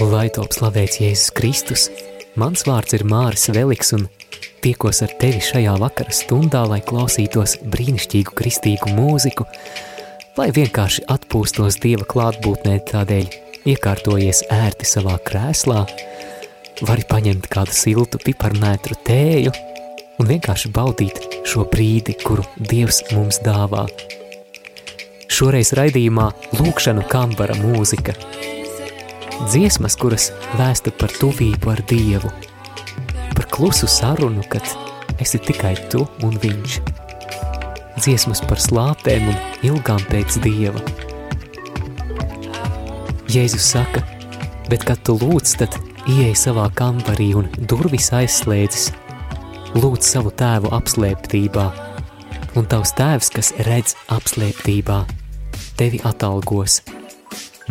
Lai top slavēts Jēzus Kristus, mans vārds ir Māris Veliks un tiekos ar tevi šajā vakara stundā, lai klausītos brīnišķīgu kristīgu mūziku, lai vienkārši atpūstos Dieva klātbūtnē tādēļ iekārtojies ērti savā krēslā, vari paņemt kādu siltu piparmētru tēju un vienkārši baudīt šo brīdi, kuru Dievs mums dāvā. Šoreiz raidījumā lūkšanu kambara mūzika. Dziesmas, kuras vēsta par tuvību ar Dievu, par klusu sarunu, kad esi tikai tu un viņš. Dziesmas par slāpēm un ilgām pēc Dieva. Jēzus saka, bet kad tu lūdz, tad ieej savā kambarī un durvis aizslēdzis. Lūdz savu tēvu apslēptībā, un tavs tēvs, kas redz apslēptībā, tevi atalgos.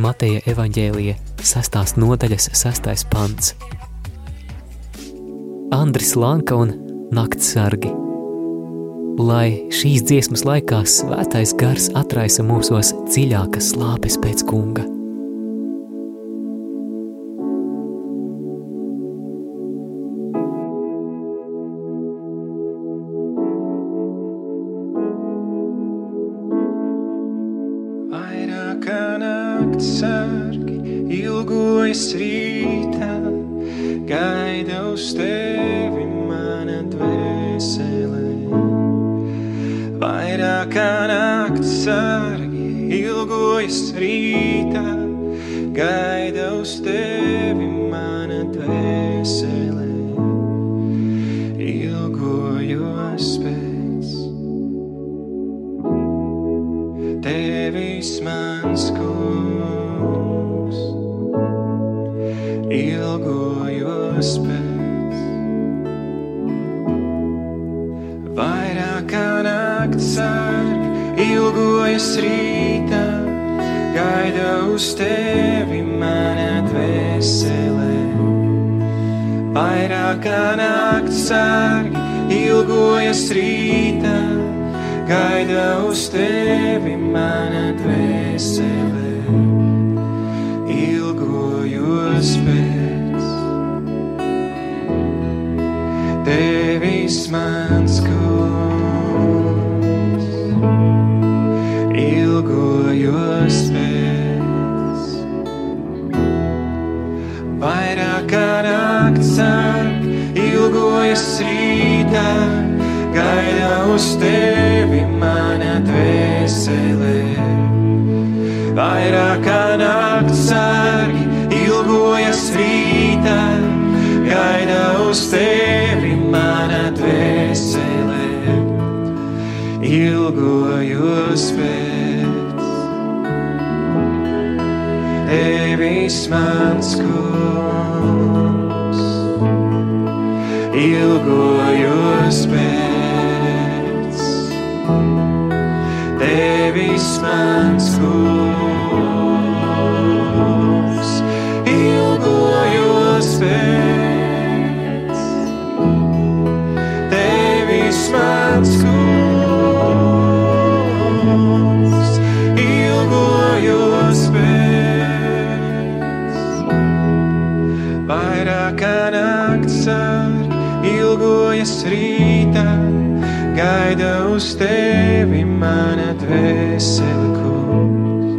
Mateja evaņģēlija sastās nodaļas sastais pants. Andris Lanka un Naktsargi. Lai šīs dziesmas laikā svētais gars atraisa mūsos dziļākas slāpes pēc kunga. kā naktas sārgi, ilgojas rītā, gaida uz tevi mana dvēsele. Ilgojos pēc tevis mans kungs. uz tevi manā dvēselē. Vairāk kā naktas sārgi ilgojas rītā, gaida uz tevi manā dvēselē. Ilgojos pēc tevis manā. rītā, gaida uz tevi mana dvēselē. Vairāk kā naktas sārgi ilgojas rītā, gaida uz tevi mana dvēselē. Ilgojos pēc tevis mans kungs. lūgojos pēc tevis man. uz tevi mana dvēsele, kungs.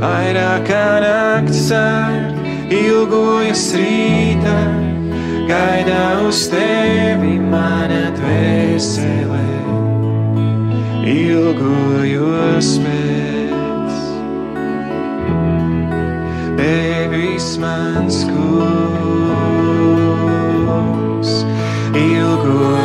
Vairākā naktis ar ilgojas rītā, gaidā uz tevi mana dvēsele, ilgojos pēc tevis mans kungs. Ilgojos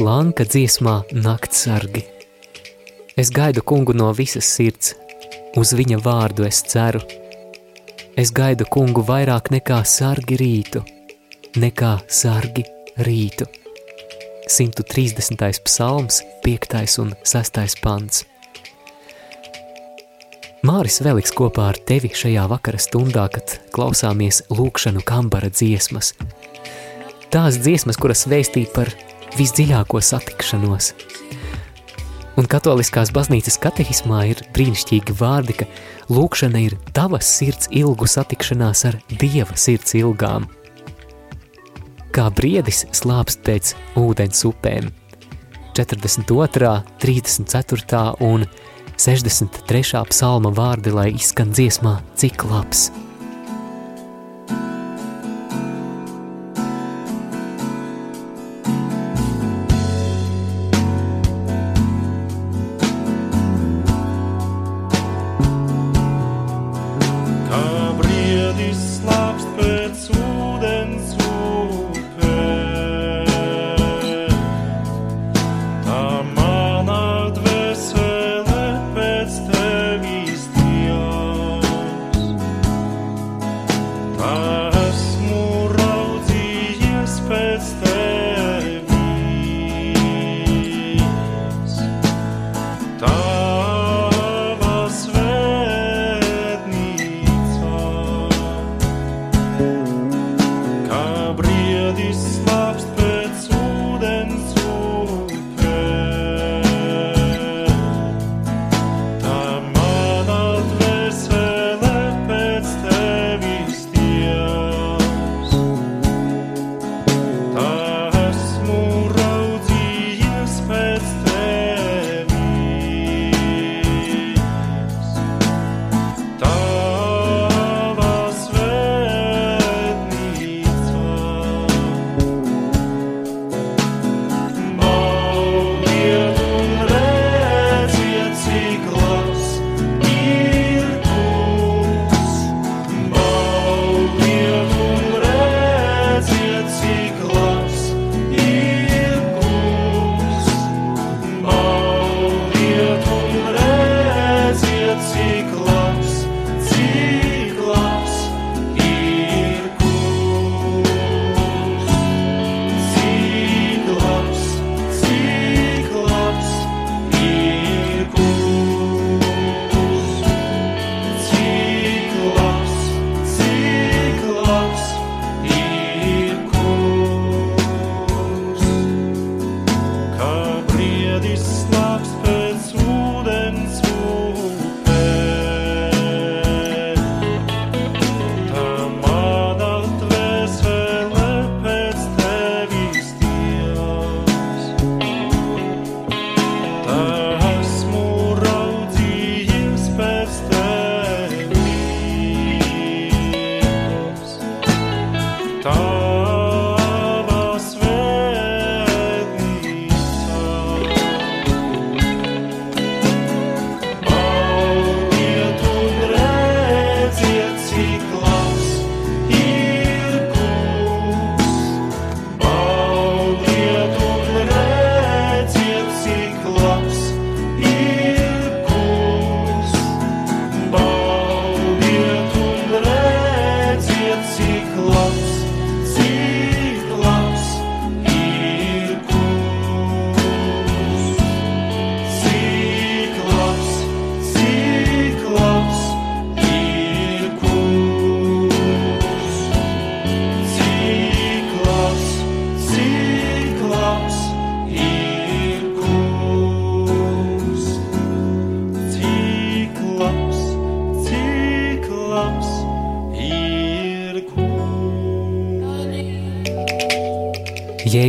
Andris Lanka dziesmā Naktsargi. Es gaidu kungu no visas sirds, uz viņa vārdu es ceru. Es gaidu kungu vairāk nekā sargi rītu, nekā sargi rītu. 130. psalms, 5. un 6. pants. Māris Veliks kopā ar tevi šajā vakara stundā, kad klausāmies lūkšanu kambara dziesmas. Tās dziesmas, kuras vēstī par visdziļāko satikšanos. Un katoliskās baznīcas katehismā ir brīnišķīgi vārdi, ka lūkšana ir tavas sirds ilgu satikšanās ar Dieva sirds ilgām – kā briedis slāpst pēc ūdens upēm. 42., 34. un 63. psalma vārdi, lai izskan dziesmā, cik labs.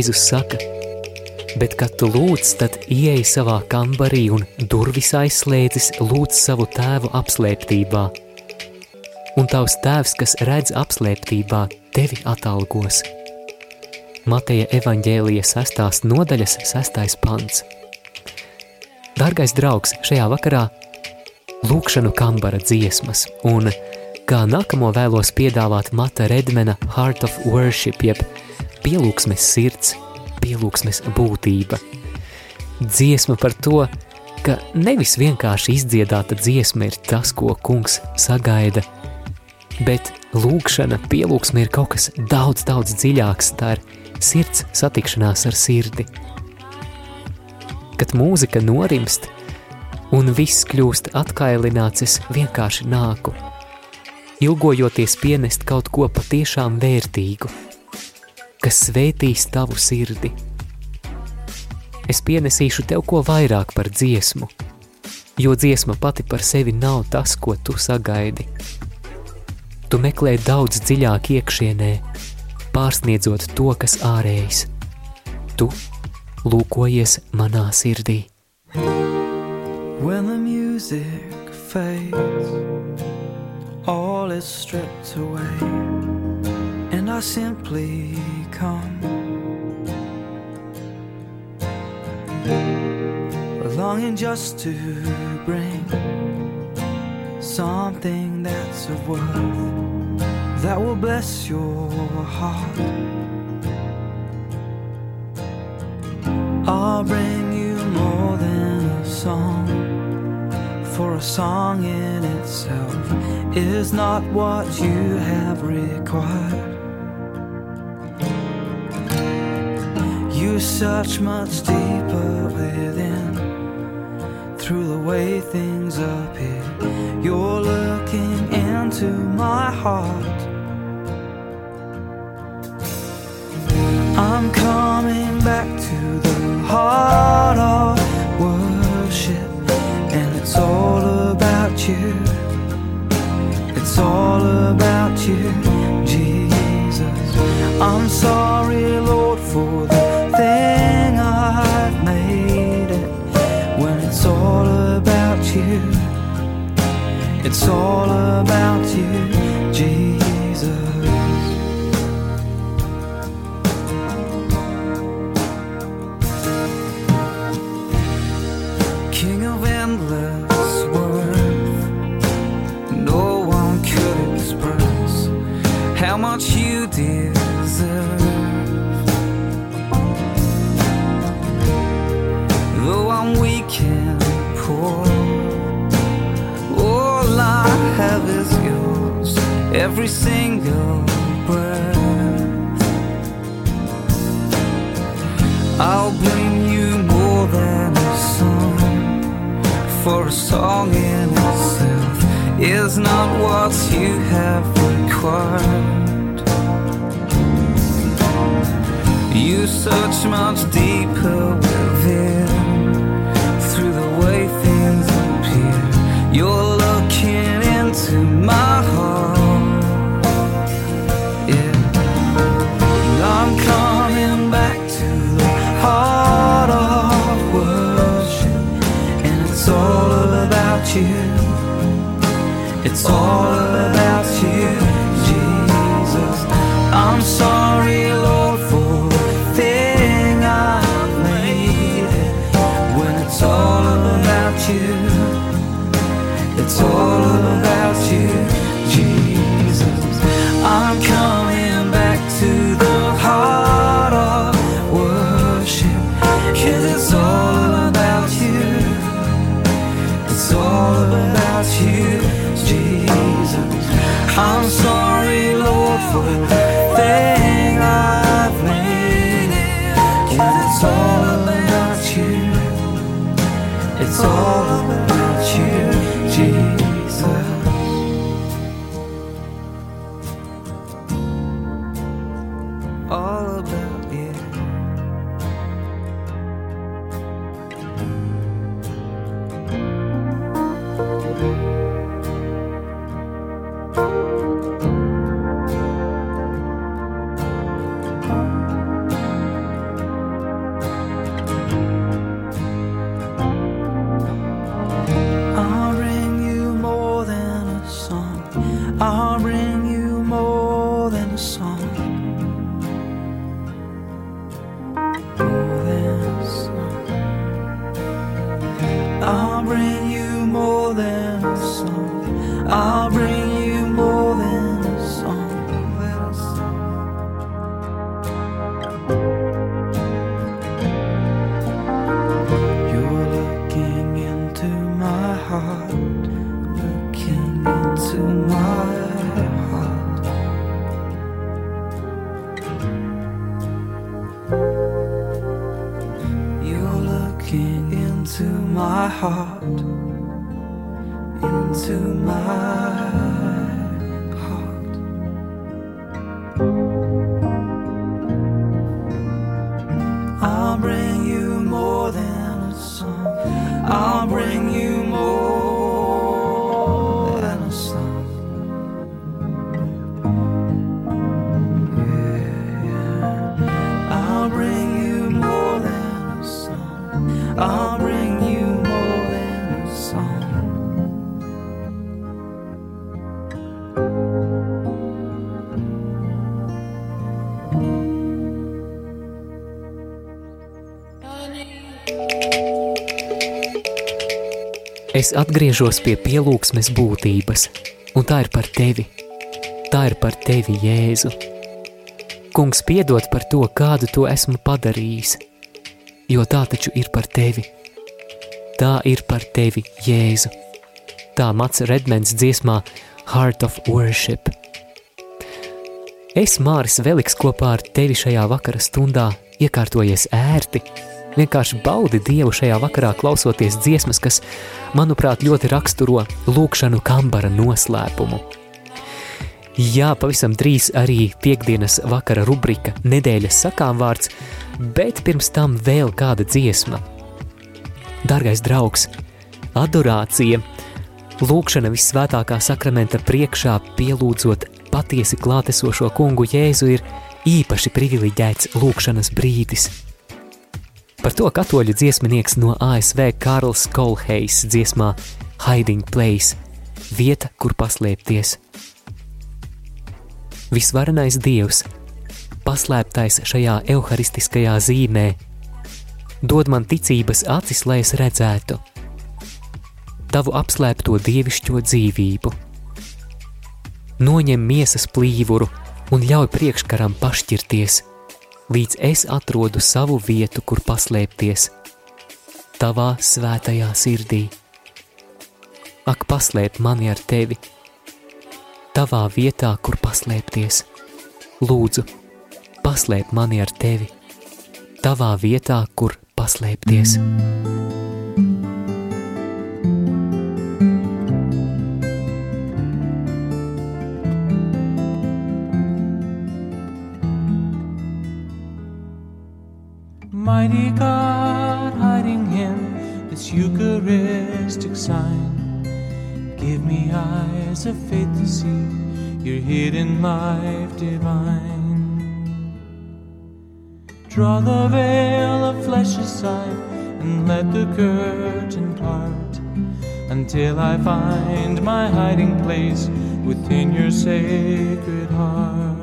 Jēzus saka, bet kad tu lūdz, tad ieej savā kambarī un durvis aizslēdzis, lūdz savu tēvu apslēptībā. Un tavs tēvs, kas redz apslēptībā, tevi atalgos. Mateja evaņģēlija sestās nodaļas sestais pants. Dārgais draugs, šajā vakarā lūkšanu kambara dziesmas, un kā nākamo vēlos piedāvāt Mata Redmena Heart of Worship, jeb pielūgsmes sirds, pielūgsmes būtība. Dziesma par to, ka nevis vienkārši izdziedāta dziesma ir tas, ko kungs sagaida, bet lūkšana, pielūgsme ir kaut kas daudz, daudz dziļāks, tā ir sirds satikšanās ar sirdi. Kad mūzika norimst un viss kļūst atkailināts, es vienkārši nāku, ilgojoties pienest kaut ko patiešām vērtīgu, kas svētīs tavu sirdi es pienesīšu tev ko vairāk par dziesmu, jo dziesma pati par sevi nav tas, ko tu sagaidi. Tu meklē daudz dziļāk iekšienē, pārsniedzot to, kas ārējs. Tu lūkojies manā sirdī. When the music fades, all is stripped away, I simply come. longing just to bring something that's of worth that will bless your heart. I'll bring you more than a song, for a song in itself is not what you have required. Search much deeper within through the way things appear. You're looking into my heart. I'm coming back to the heart of worship, and it's all about you. It's all about you, Jesus. I'm sorry, Lord, for the It's all about you, Jesus. King of endless worth, no one could express how much you deserve. Every single breath. I'll bring you more than a song, for a song in itself is not what you have required. You search much deeper Es atgriežos pie pielūgsmes būtības, un tā ir par tevi. Tā ir par tevi, Jēzu. Kungs, piedod par to, kādu to esmu padarījis, jo tā taču ir par tevi. Tā ir par tevi, Jēzu. Tā Mats Redmens dziesmā Heart of Worship. Es, Māris Veliks, kopā ar tevi šajā vakara stundā iekārtojies ērti, vienkārši baudi Dievu šajā vakarā klausoties dziesmas, kas, manuprāt, ļoti raksturo lūkšanu kambara noslēpumu. Jā, pavisam drīz arī piekdienas vakara rubrika nedēļas sakām vārds, bet pirms tam vēl kāda dziesma. Dargais draugs, adorācija, lūkšana visvētākā sakramenta priekšā pielūdzot patiesi klātesošo kungu Jēzu ir īpaši privileģēts lūkšanas brīdis. Par to katoļu dziesminieks no ASV Karls Kolhejs dziesmā Hiding Place – vieta, kur paslēpties. Visvarenais Dievs, paslēptais šajā evharistiskajā zīmē, dod man ticības acis, lai es redzētu tavu apslēpto dievišķo dzīvību. Noņem miesas plīvuru un ļauj priekškaram pašķirties, līdz es atrodu savu vietu, kur paslēpties – tavā svētajā sirdī. Ak, paslēp mani ar tevi, tavā vietā, kur paslēpties. Lūdzu, paslēp mani ar tevi, tavā vietā, kur paslēpties. Mighty God, hiding in this Eucharistic sign, give me eyes of faith to see your hidden life divine. Draw the veil of flesh aside and let the curtain part until I find my hiding place within your sacred heart.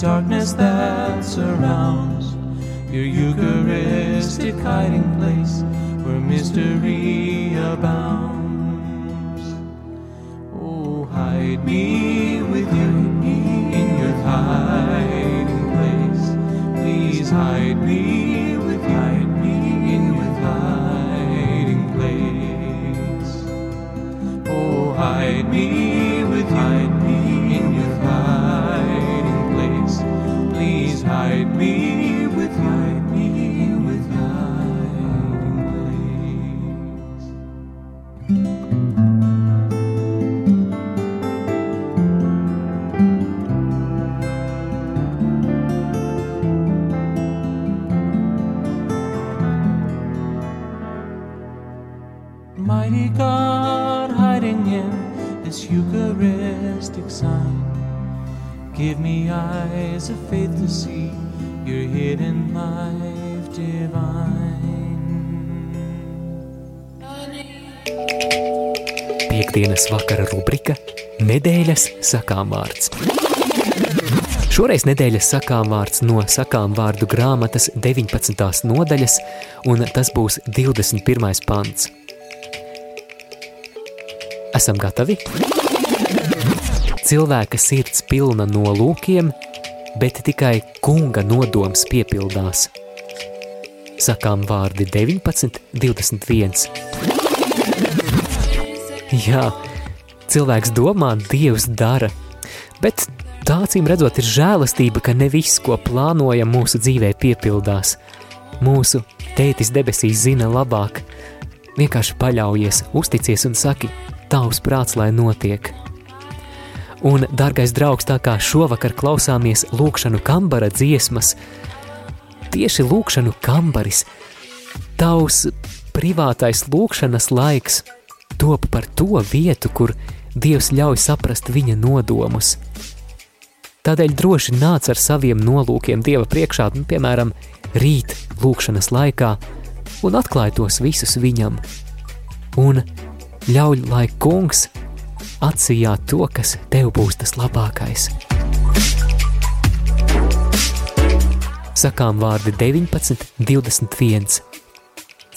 Darkness that surrounds your Eucharistic hiding place where mystery abounds. Oh, hide me Piektdienas vakara rubrika Nedēļas sakām vārds. Šoreiz nedēļas sakām vārds no sakām vārdu grāmatas 19. nodaļas, un tas būs 21. pants. Esam gatavi? Cilvēka sirds pilna no lūkiem, bet tikai kunga nodoms piepildās. Sakām vārdi 19, 21. Jā, cilvēks domā, Dievs dara, bet Tā acīm redzot, ir žēlastība, ka ne viss, ko plānojam mūsu dzīvē, piepildās. Mūsu tētis debesīs zina labāk. Vienkārši paļaujies, uzticies un saki, tavs prāts, lai notiek. Un, dārgais draugs, tā kā šovakar klausāmies lūkšanu kambara dziesmas, tieši lūkšanu kambaris, tavs privātais lūkšanas laiks top par to vietu, kur Dievs ļauj saprast viņa nodomus – Tādēļ droši nāc ar saviem nolūkiem Dieva priekšā, nu, piemēram, rīt, lūkšanas laikā, un atklāj tos visus viņam. Un ļauj, lai kungs atsijā to, kas tev būs tas labākais. Sakām vārdi 19, 21.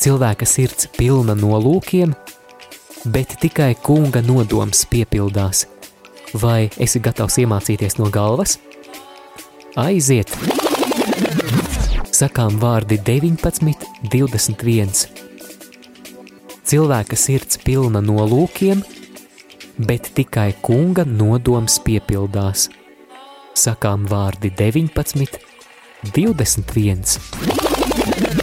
Cilvēka sirds pilna nolūkiem, bet tikai kunga nodoms piepildās – Vai esi gatavs iemācīties no galvas? Aiziet! Sakām vārdi 19, 21. Cilvēka sirds pilna no lūkiem, bet tikai kunga nodoms piepildās. Sakām vārdi 19, 21.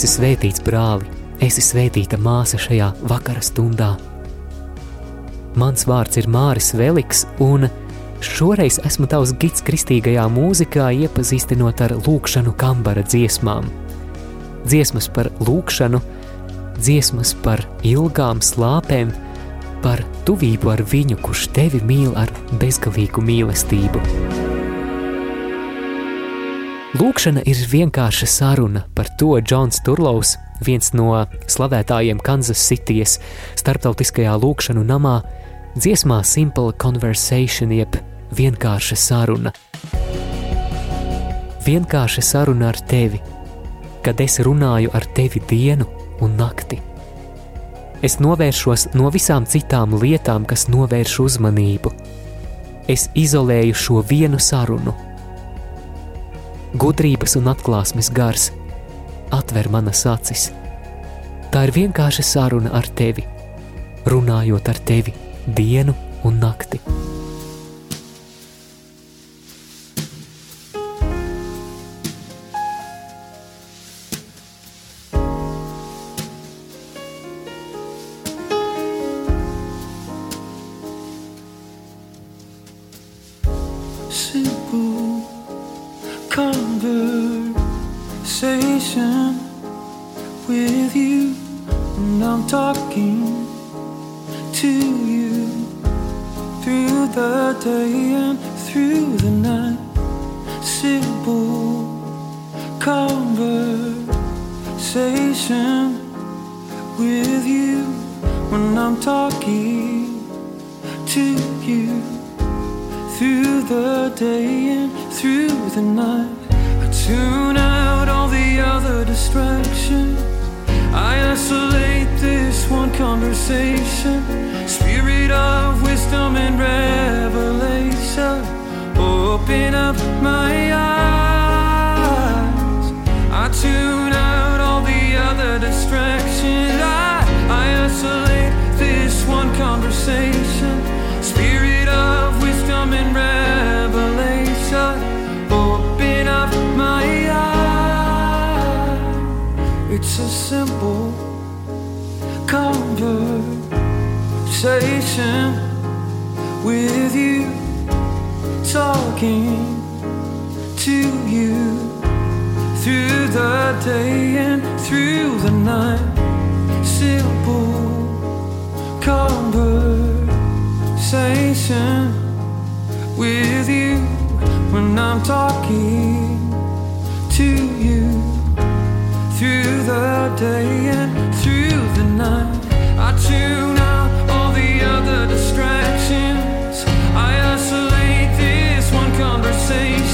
Esi svētīts, brāli, esi svētīta māsa šajā vakara stundā. Mans vārds ir Māris Veliks, un šoreiz esmu tavs gids kristīgajā mūzikā, iepazīstinot ar lūkšanu kambara dziesmām. Dziesmas par lūkšanu dziesmas par ilgām slāpēm, par tuvību ar viņu, kurš tevi mīl ar bezgalīgu mīlestību. Lūkšana ir vienkārša saruna, par to Džons Turlovs, viens no slavētājiem Kansas Cityjas starptautiskajā lūkšanu namā, dziesmā Simple Conversation jeb vienkārša saruna. Vienkārša saruna ar tevi, kad es runāju ar tevi dienu un nakti. Es novēršos no visām citām lietām, kas novērš uzmanību. Es izolēju šo vienu sarunu. Gudrības un atklāsmes gars atver manas acis. Tā ir vienkārša saruna ar tevi, runājot ar tevi dienu un nakti. Conversation with you when I'm talking to you through the day and through the night. I tune out all the other distractions. I isolate this one conversation. Spirit of wisdom and revelation. Open up my eyes. I tune this one conversation. Spirit of wisdom and revelation. Open up my eyes. It's a simple conversation with you, talking to you through the day and through the night. Simple conversation with you when I'm talking to you through the day and through the night. I tune out all the other distractions. I isolate this one conversation.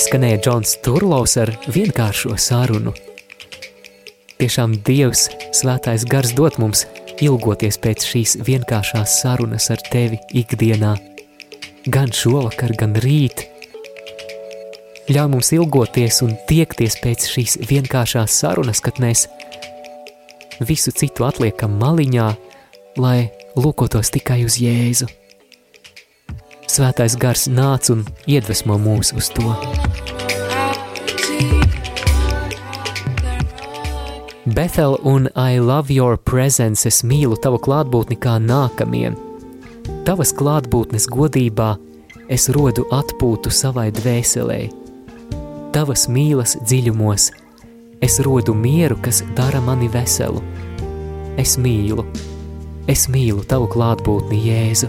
Izskanēja Džons Turlovs ar vienkāršo sarunu. Tiešām Dievs, svētais gars dot mums ilgoties pēc šīs vienkāršās sarunas ar tevi ikdienā, gan šovakar, gan rīt. Ļauj mums ilgoties un tiekties pēc šīs vienkāršās sarunas, kad mēs visu citu atliekam maliņā, lai lūkotos tikai uz Jēzu. Svētais gars nāc un iedvesmo mūs uz to. Bethel un I love your presence, es mīlu tavu klātbūtni kā nākamie. Tavas klātbūtnes godībā es rodu atpūtu savai dvēselē. Tavas mīlas dziļumos Es rodu mieru, kas dara mani veselu. Es mīlu, es mīlu tavu klātbūtni, Jēzu.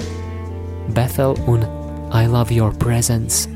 Bethel un I love your presence.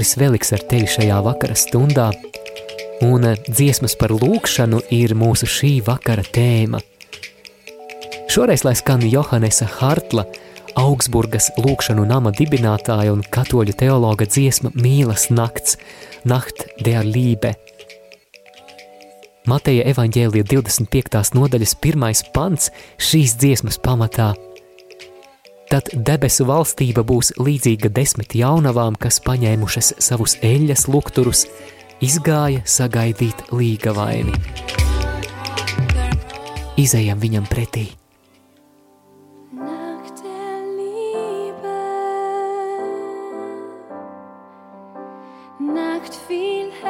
Māris Veliks ar tevi šajā vakara stundā, un dziesmas par lūkšanu ir mūsu šī vakara tēma. Šoreiz, lai skan Johannesa Hartla, Augsburgas lūkšanu nama dibinātāja un katoļu teologa dziesma Mīlas nakts, Nacht der Lībe. Mateja evaņģēlija 25. nodaļas pirmais pants šīs dziesmas pamatā – Tad debesu valstība būs līdzīga desmit jaunavām, kas paņēmušas savus eļļas lukturus, izgāja sagaidīt līgavaini. Izejam viņam pretī. Nacht viel hell.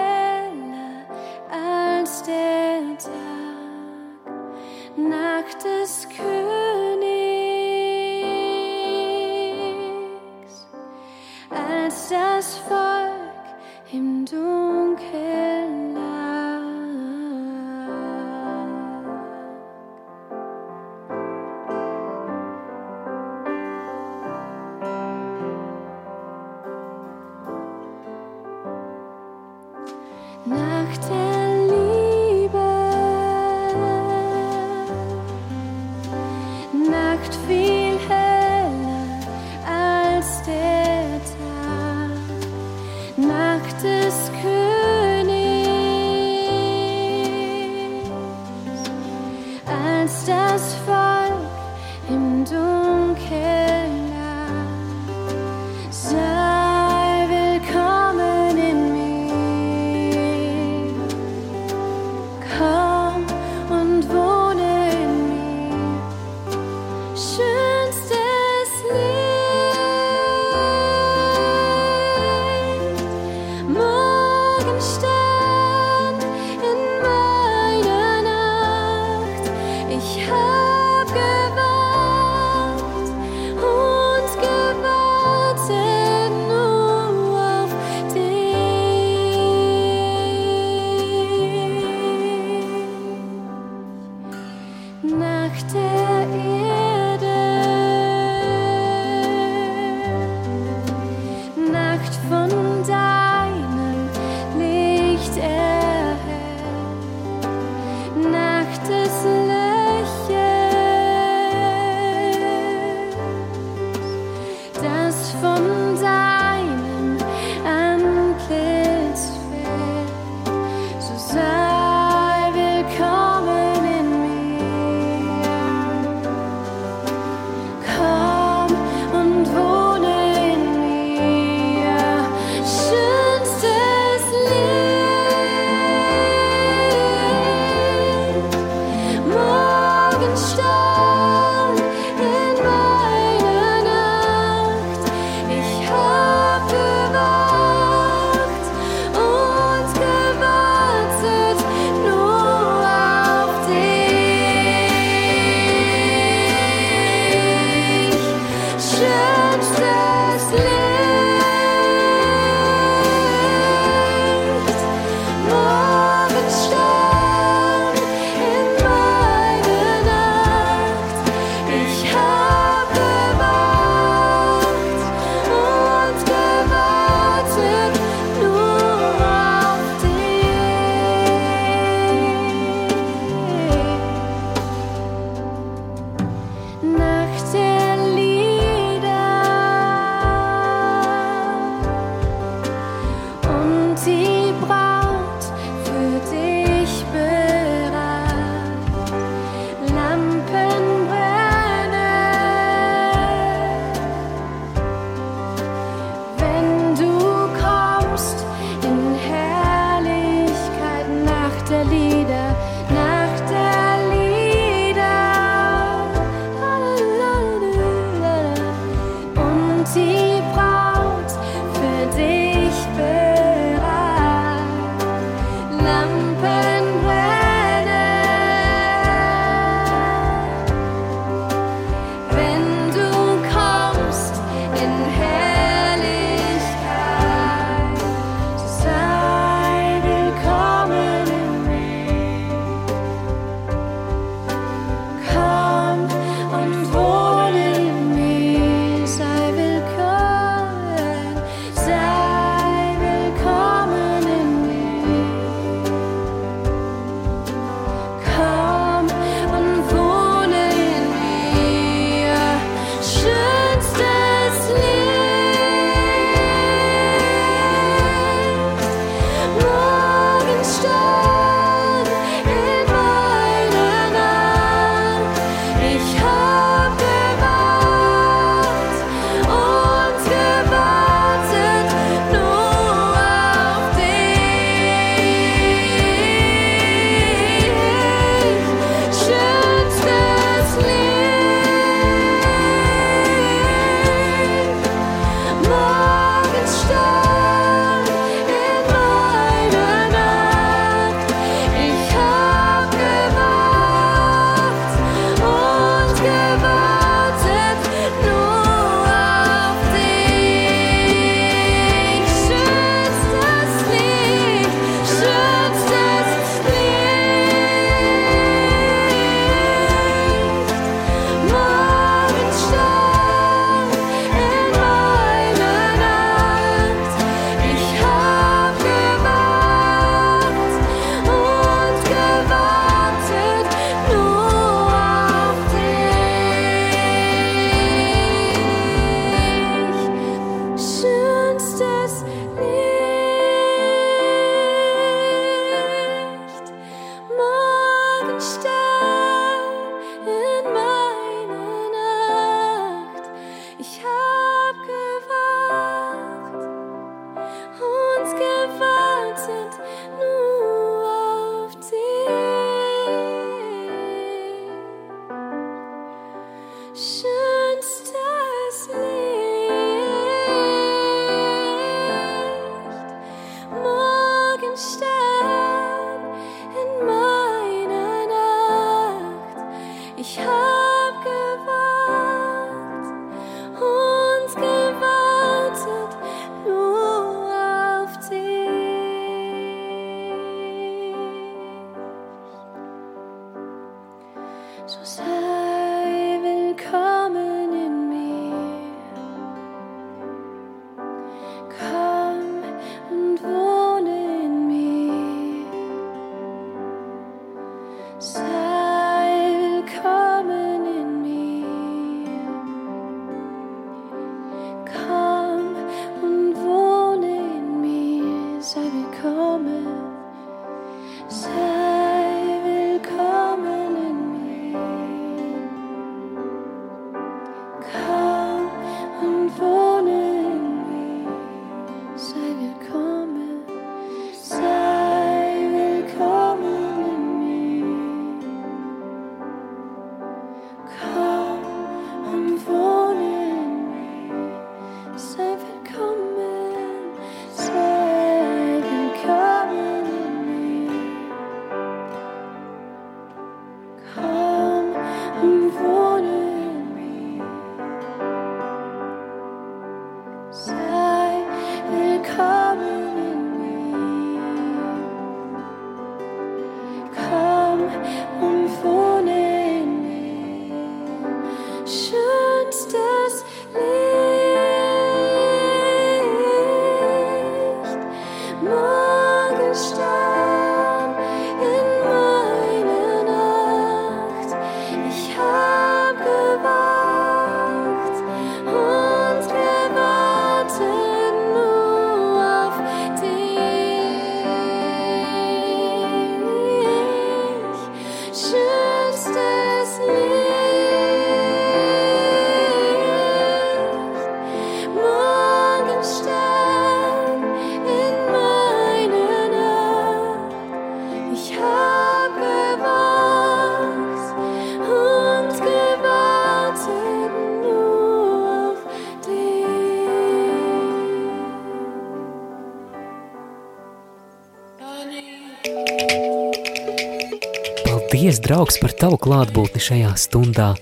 Draugs, par tavu klātbūtni šajā stundā.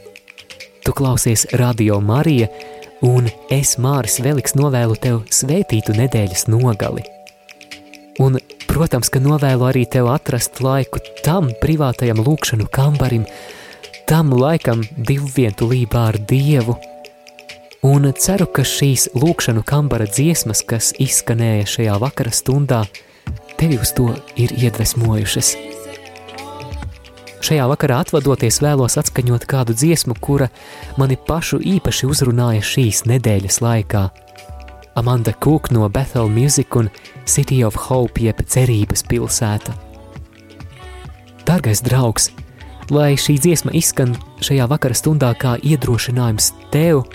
Tu klausies Radio Marija, un es, Māris Veliks, novēlu tev svētītu nedēļas nogali. Un, protams, ka novēlu arī tev atrast laiku tam privātajam lūkšanu kambarim, tam laikam divvientulībā ar Dievu. Un ceru, ka šīs lūkšanu kambara dziesmas, kas izskanēja šajā vakara stundā, tevi uz to ir iedvesmojušas. Šajā vakarā atvadoties vēlos atskaņot kādu dziesmu, kura mani pašu īpaši uzrunāja šīs nedēļas laikā. Amanda Cook no Bethel Music un City of Hope jeb cerības pilsēta. Dargais draugs, lai šī dziesma izskan šajā vakara stundā kā iedrošinājums tev,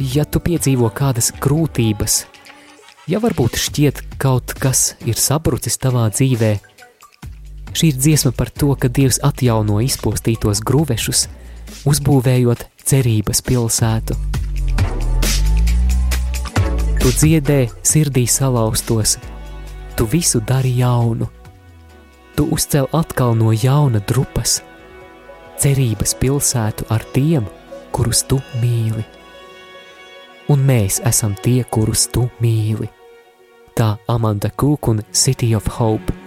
ja tu piedzīvo kādas grūtības, ja varbūt šķiet kaut kas ir sabrucis tavā dzīvēm, Šī ir dziesma par to, ka Dievs atjauno izpostītos grūvešus, uzbūvējot cerības pilsētu. Tu dziedē sirdī salauztos, tu visu dari jaunu, tu uzcēl atkal no jauna drupas, cerības pilsētu ar tiem, kurus tu mīli. Un mēs esam tie, kurus tu mīli. Tā Amanda Cook un City of Hope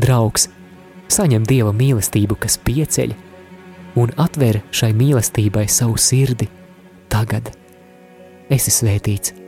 draugs, saņem dieva mīlestību, kas pieceļ, un atver šai mīlestībai savu sirdi tagad. Esi svētīts!